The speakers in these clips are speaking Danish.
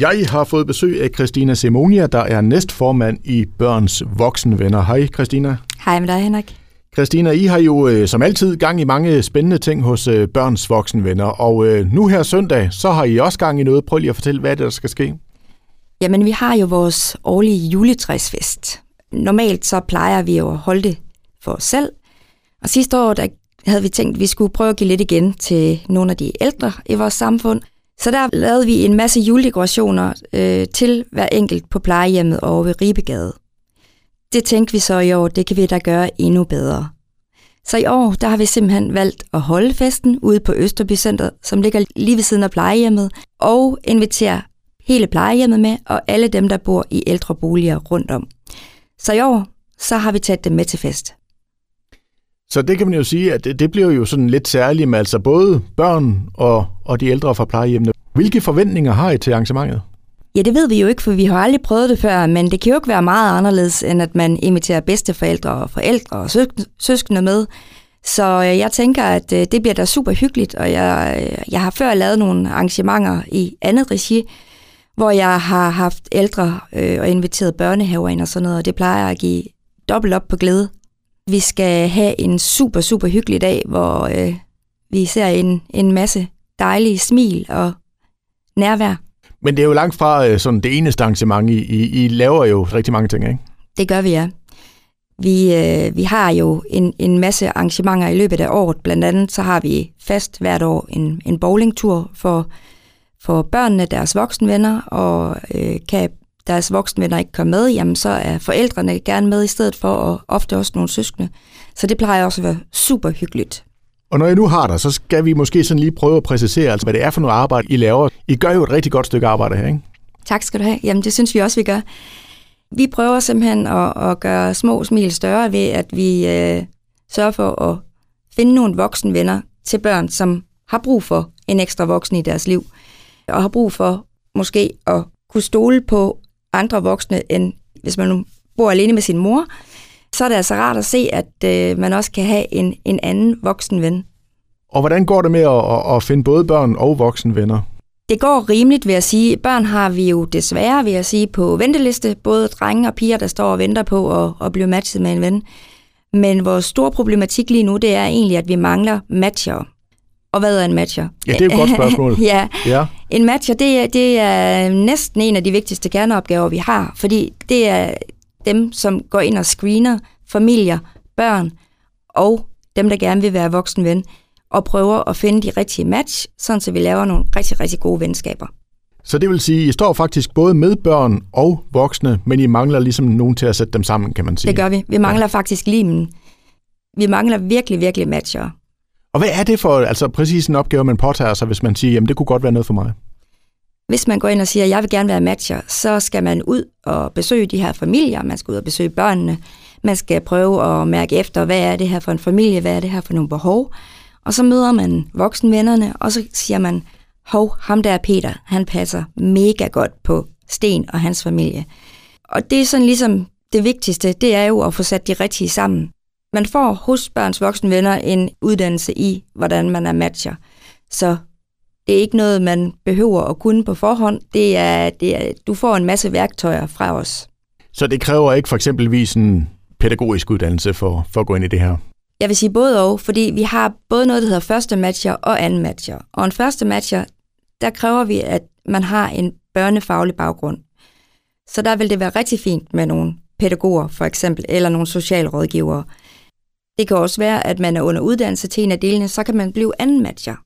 Jeg har fået besøg af Christina Simonia, der er næstformand i Børns Voksenvenner. Hej Christina. Hej med dig, Henrik. Christina, I har jo øh, som altid gang i mange spændende ting hos øh, Børns Voksenvenner, og øh, nu her søndag, så har I også gang i noget. Prøv lige at fortælle, hvad er det, der skal ske? Jamen, vi har jo vores årlige juletræsfest. Normalt så plejer vi jo at holde det for os selv, og sidste år, der havde vi tænkt, at vi skulle prøve at give lidt igen til nogle af de ældre i vores samfund. Så der lavede vi en masse juledekorationer øh, til hver enkelt på plejehjemmet over ved Ribegade. Det tænkte vi så i år, det kan vi da gøre endnu bedre. Så i år, der har vi simpelthen valgt at holde festen ude på Østerby Center, som ligger lige ved siden af plejehjemmet, og invitere hele plejehjemmet med, og alle dem, der bor i ældreboliger rundt om. Så i år, så har vi taget dem med til fest. Så det kan man jo sige, at det, det bliver jo sådan lidt særligt med altså både børn og, og de ældre fra plejehjemmene. Hvilke forventninger har I til arrangementet? Ja, det ved vi jo ikke, for vi har aldrig prøvet det før, men det kan jo ikke være meget anderledes, end at man inviterer bedsteforældre og forældre og søskende med. Så øh, jeg tænker, at øh, det bliver da super hyggeligt, og jeg, øh, jeg har før lavet nogle arrangementer i andet regi, hvor jeg har haft ældre og inviteret børnehaver ind og sådan noget, og det plejer at give dobbelt op på glæde. Vi skal have en super, super hyggelig dag, hvor øh, vi ser en, en masse dejlige smil og nærvær. Men det er jo langt fra øh, sådan det eneste arrangement. I, I, I laver jo rigtig mange ting, ikke? Det gør vi, ja. Vi, øh, vi har jo en, en masse arrangementer i løbet af året. Blandt andet så har vi fast hvert år en, en bowlingtur for, for børnene, deres voksenvenner, og øh, kan deres voksenvenner ikke komme med, jamen så er forældrene gerne med i stedet for, og ofte også nogle søskende. Så det plejer også at være super hyggeligt. Og når jeg nu har dig, så skal vi måske sådan lige prøve at præcisere, altså, hvad det er for noget arbejde, I laver. I gør jo et rigtig godt stykke arbejde her, ikke? Tak skal du have. Jamen, det synes vi også, vi gør. Vi prøver simpelthen at, at gøre små smil større ved, at vi øh, sørger for at finde nogle voksenvenner til børn, som har brug for en ekstra voksen i deres liv, og har brug for måske at kunne stole på andre voksne, end hvis man nu bor alene med sin mor, så er det altså rart at se, at øh, man også kan have en, en anden voksen ven. Og hvordan går det med at, at finde både børn og voksenvenner? Det går rimeligt, vil jeg sige. Børn har vi jo desværre, vil jeg sige, på venteliste. Både drenge og piger, der står og venter på at, at blive matchet med en ven. Men vores store problematik lige nu, det er egentlig, at vi mangler matcher. Og hvad er en matcher? Ja, det er et godt spørgsmål. ja. ja, en matcher, det er, det er næsten en af de vigtigste kerneopgaver, vi har, fordi det er dem, som går ind og screener familier, børn og dem, der gerne vil være voksenven, og prøver at finde de rigtige match, sådan så vi laver nogle rigtig, rigtig gode venskaber. Så det vil sige, at I står faktisk både med børn og voksne, men I mangler ligesom nogen til at sætte dem sammen, kan man sige. Det gør vi. Vi mangler ja. faktisk limen. Vi mangler virkelig, virkelig matcher. Og hvad er det for altså præcis en opgave, man påtager sig, hvis man siger, jamen det kunne godt være noget for mig? Hvis man går ind og siger, at jeg vil gerne være matcher, så skal man ud og besøge de her familier, man skal ud og besøge børnene, man skal prøve at mærke efter, hvad er det her for en familie, hvad er det her for nogle behov, og så møder man voksenvennerne, og så siger man, hov, ham der er Peter, han passer mega godt på Sten og hans familie. Og det er sådan ligesom det vigtigste, det er jo at få sat de rigtige sammen. Man får hos børns voksenvenner en uddannelse i, hvordan man er matcher. Så det er ikke noget, man behøver at kunne på forhånd. Det er, det er, du får en masse værktøjer fra os. Så det kræver ikke for eksempelvis en pædagogisk uddannelse for, for at gå ind i det her? Jeg vil sige både og, fordi vi har både noget, der hedder første matcher og anden matcher. Og en første matcher, der kræver vi, at man har en børnefaglig baggrund. Så der vil det være rigtig fint med nogle pædagoger for eksempel, eller nogle socialrådgivere. Det kan også være, at man er under uddannelse til en af delene, så kan man blive anden matcher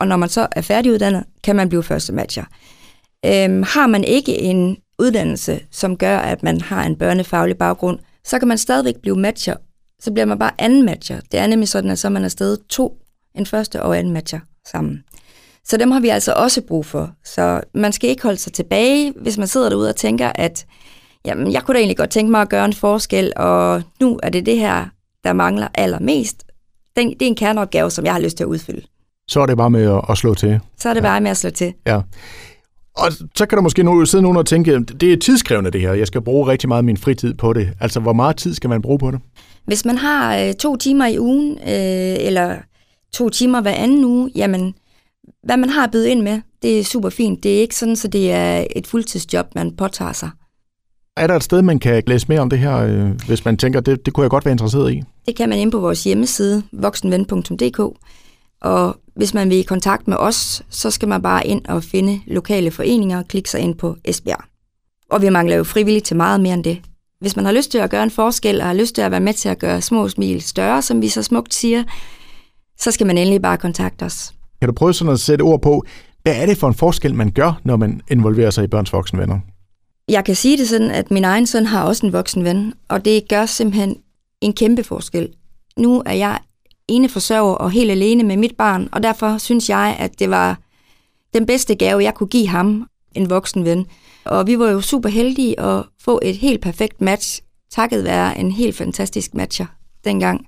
og når man så er færdiguddannet, kan man blive første matcher. Øhm, har man ikke en uddannelse, som gør, at man har en børnefaglig baggrund, så kan man stadigvæk blive matcher. Så bliver man bare anden matcher. Det er nemlig sådan, at så man er stadig to, en første og anden matcher sammen. Så dem har vi altså også brug for. Så man skal ikke holde sig tilbage, hvis man sidder derude og tænker, at jamen, jeg kunne da egentlig godt tænke mig at gøre en forskel, og nu er det det her, der mangler allermest. Det er en kerneopgave, som jeg har lyst til at udfylde så er det bare med at, at slå til. Så er det bare med at slå til. Ja. Og så kan der måske nu sidde nogen og tænke, det er tidskrævende det her, jeg skal bruge rigtig meget af min fritid på det. Altså, hvor meget tid skal man bruge på det? Hvis man har øh, to timer i ugen, øh, eller to timer hver anden uge, jamen, hvad man har at byde ind med, det er super fint. Det er ikke sådan, så det er et fuldtidsjob, man påtager sig. Er der et sted, man kan læse mere om det her, øh, hvis man tænker, det, det kunne jeg godt være interesseret i? Det kan man ind på vores hjemmeside, voksenven.dk. Og hvis man vil i kontakt med os, så skal man bare ind og finde lokale foreninger og klikke sig ind på Esbjerg. Og vi mangler jo frivilligt til meget mere end det. Hvis man har lyst til at gøre en forskel og har lyst til at være med til at gøre små smil større, som vi så smukt siger, så skal man endelig bare kontakte os. Kan du prøve sådan at sætte ord på, hvad er det for en forskel, man gør, når man involverer sig i børns voksenvenner? Jeg kan sige det sådan, at min egen søn har også en voksen ven, og det gør simpelthen en kæmpe forskel. Nu er jeg ene forsørger og helt alene med mit barn, og derfor synes jeg, at det var den bedste gave, jeg kunne give ham, en voksen ven. Og vi var jo super heldige at få et helt perfekt match, takket være en helt fantastisk matcher dengang.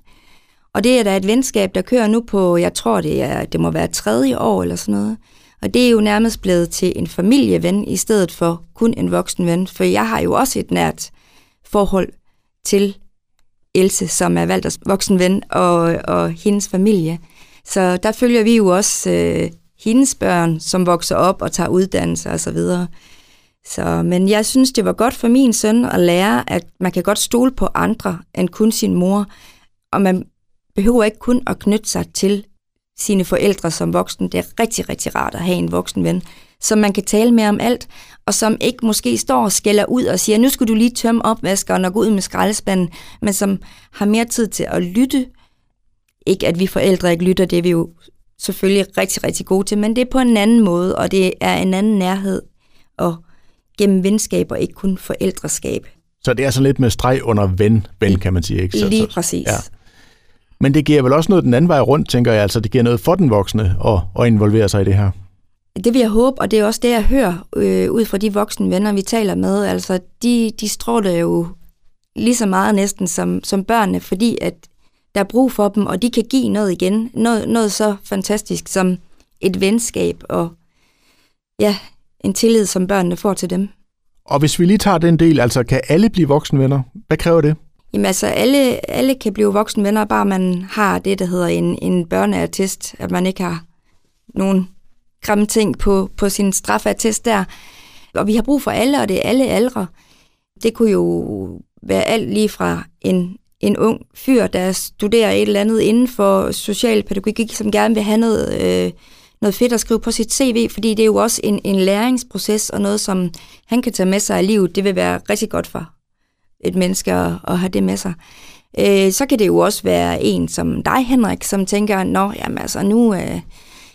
Og det er da et venskab, der kører nu på, jeg tror det, er, det må være tredje år eller sådan noget. Og det er jo nærmest blevet til en familieven i stedet for kun en voksen ven, for jeg har jo også et nært forhold til Else, som er Valders voksen ven, og, og hendes familie. Så der følger vi jo også øh, hendes børn, som vokser op og tager uddannelse osv. Så, videre. så, men jeg synes, det var godt for min søn at lære, at man kan godt stole på andre end kun sin mor, og man behøver ikke kun at knytte sig til sine forældre som voksen. Det er rigtig, rigtig rart at have en voksen ven, som man kan tale med om alt, og som ikke måske står og skælder ud og siger, nu skal du lige tømme opvaskeren og gå ud med skraldespanden, men som har mere tid til at lytte. Ikke at vi forældre ikke lytter, det er vi jo selvfølgelig rigtig, rigtig gode til, men det er på en anden måde, og det er en anden nærhed og gennem venskab og ikke kun forældreskab. Så det er sådan lidt med streg under ven, ven kan man sige, ikke? Så, Lige præcis. Ja. Men det giver vel også noget den anden vej rundt, tænker jeg. Altså, det giver noget for den voksne at, at involvere sig i det her. Det vil jeg håbe, og det er også det, jeg hører øh, ud fra de voksne venner, vi taler med. Altså, de, de stråler jo lige så meget næsten som, som børnene, fordi at der er brug for dem, og de kan give noget igen. Noget, noget så fantastisk som et venskab og ja, en tillid, som børnene får til dem. Og hvis vi lige tager den del, altså kan alle blive voksenvenner? Hvad kræver det? Jamen altså, alle, alle kan blive voksenvenner, bare man har det, der hedder en, en børneattest, at man ikke har nogen grimme ting på, på sin straffeattest der. Og vi har brug for alle, og det er alle aldre. Det kunne jo være alt lige fra en, en ung fyr, der studerer et eller andet inden for socialpædagogik, som gerne vil have noget, øh, noget fedt at skrive på sit CV, fordi det er jo også en, en læringsproces og noget, som han kan tage med sig i livet. Det vil være rigtig godt for et menneske at, at have det med sig. Øh, så kan det jo også være en som dig, Henrik, som tænker, nå, jamen altså, nu er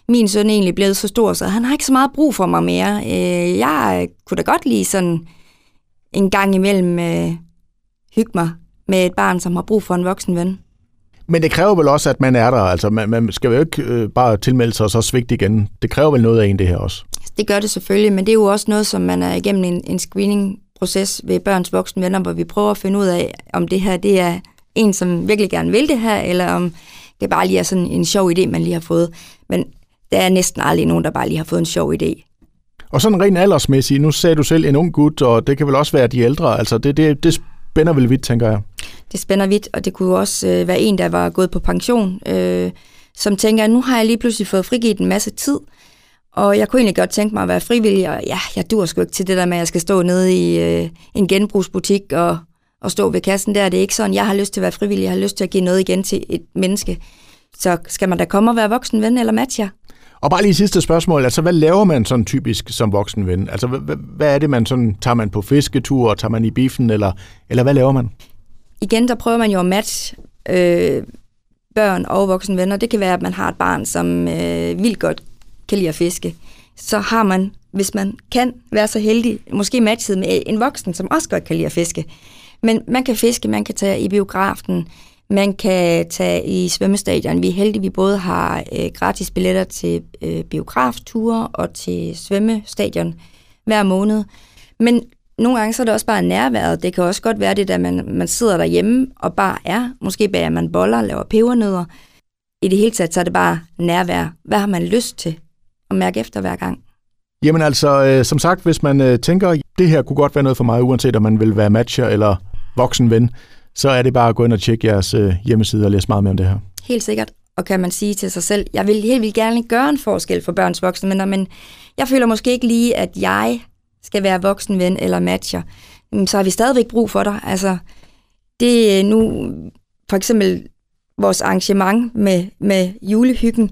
min søn egentlig blevet så stor, så han har ikke så meget brug for mig mere. Øh, jeg kunne da godt lide sådan en gang imellem øh, hygge mig med et barn, som har brug for en voksen ven. Men det kræver vel også, at man er der. Altså, man, man skal jo ikke øh, bare tilmelde sig og så svigte igen. Det kræver vel noget af en, det her også? Det gør det selvfølgelig, men det er jo også noget, som man er igennem en, en screening proces ved børns voksne venner, hvor vi prøver at finde ud af, om det her det er en, som virkelig gerne vil det her, eller om det bare lige er sådan en sjov idé, man lige har fået. Men der er næsten aldrig nogen, der bare lige har fået en sjov idé. Og sådan rent aldersmæssigt, nu sagde du selv en ung gut, og det kan vel også være de ældre, altså det, det, det spænder vel vidt, tænker jeg. Det spænder vidt, og det kunne også øh, være en, der var gået på pension, øh, som tænker, nu har jeg lige pludselig fået frigivet en masse tid, og jeg kunne egentlig godt tænke mig at være frivillig, og ja, jeg dur sgu ikke til det der med, at jeg skal stå nede i øh, en genbrugsbutik og, og stå ved kassen der. Det er ikke sådan, jeg har lyst til at være frivillig, jeg har lyst til at give noget igen til et menneske. Så skal man da komme og være voksen ven eller matcher? Og bare lige sidste spørgsmål, altså hvad laver man sådan typisk som voksen ven? Altså hvad, hvad er det, man sådan, tager man på fisketur, tager man i biffen, eller, eller hvad laver man? Igen, der prøver man jo at matche øh, børn og voksne venner. Det kan være, at man har et barn, som øh, vildt godt kan lide at fiske, så har man, hvis man kan være så heldig, måske matchet med en voksen, som også godt kan lide at fiske. Men man kan fiske, man kan tage i biografen, man kan tage i svømmestadion. Vi er heldige, vi både har øh, gratis billetter til øh, biografture og til svømmestadion hver måned. Men nogle gange så er det også bare nærværet. Det kan også godt være det, at man, man sidder derhjemme og bare er. Måske bager man boller, laver pebernødder. I det hele taget så er det bare nærvær. Hvad har man lyst til? Og mærke efter hver gang. Jamen altså, øh, som sagt, hvis man øh, tænker, det her kunne godt være noget for mig, uanset om man vil være matcher eller voksen ven, så er det bare at gå ind og tjekke jeres øh, hjemmeside og læse meget mere om det her. Helt sikkert. og kan man sige til sig selv, jeg vil helt vildt gerne gøre en forskel for børns voksne, men, men jeg føler måske ikke lige, at jeg skal være voksenven eller matcher, så har vi stadigvæk brug for dig. Altså, det er nu for eksempel vores arrangement med, med julehyggen.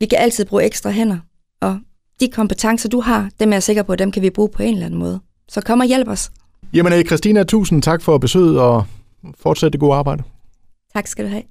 Vi kan altid bruge ekstra hænder, og de kompetencer, du har, dem er jeg sikker på, dem kan vi bruge på en eller anden måde. Så kom og hjælp os. Jamen, Christina, tusind tak for besøget, og fortsæt det gode arbejde. Tak skal du have.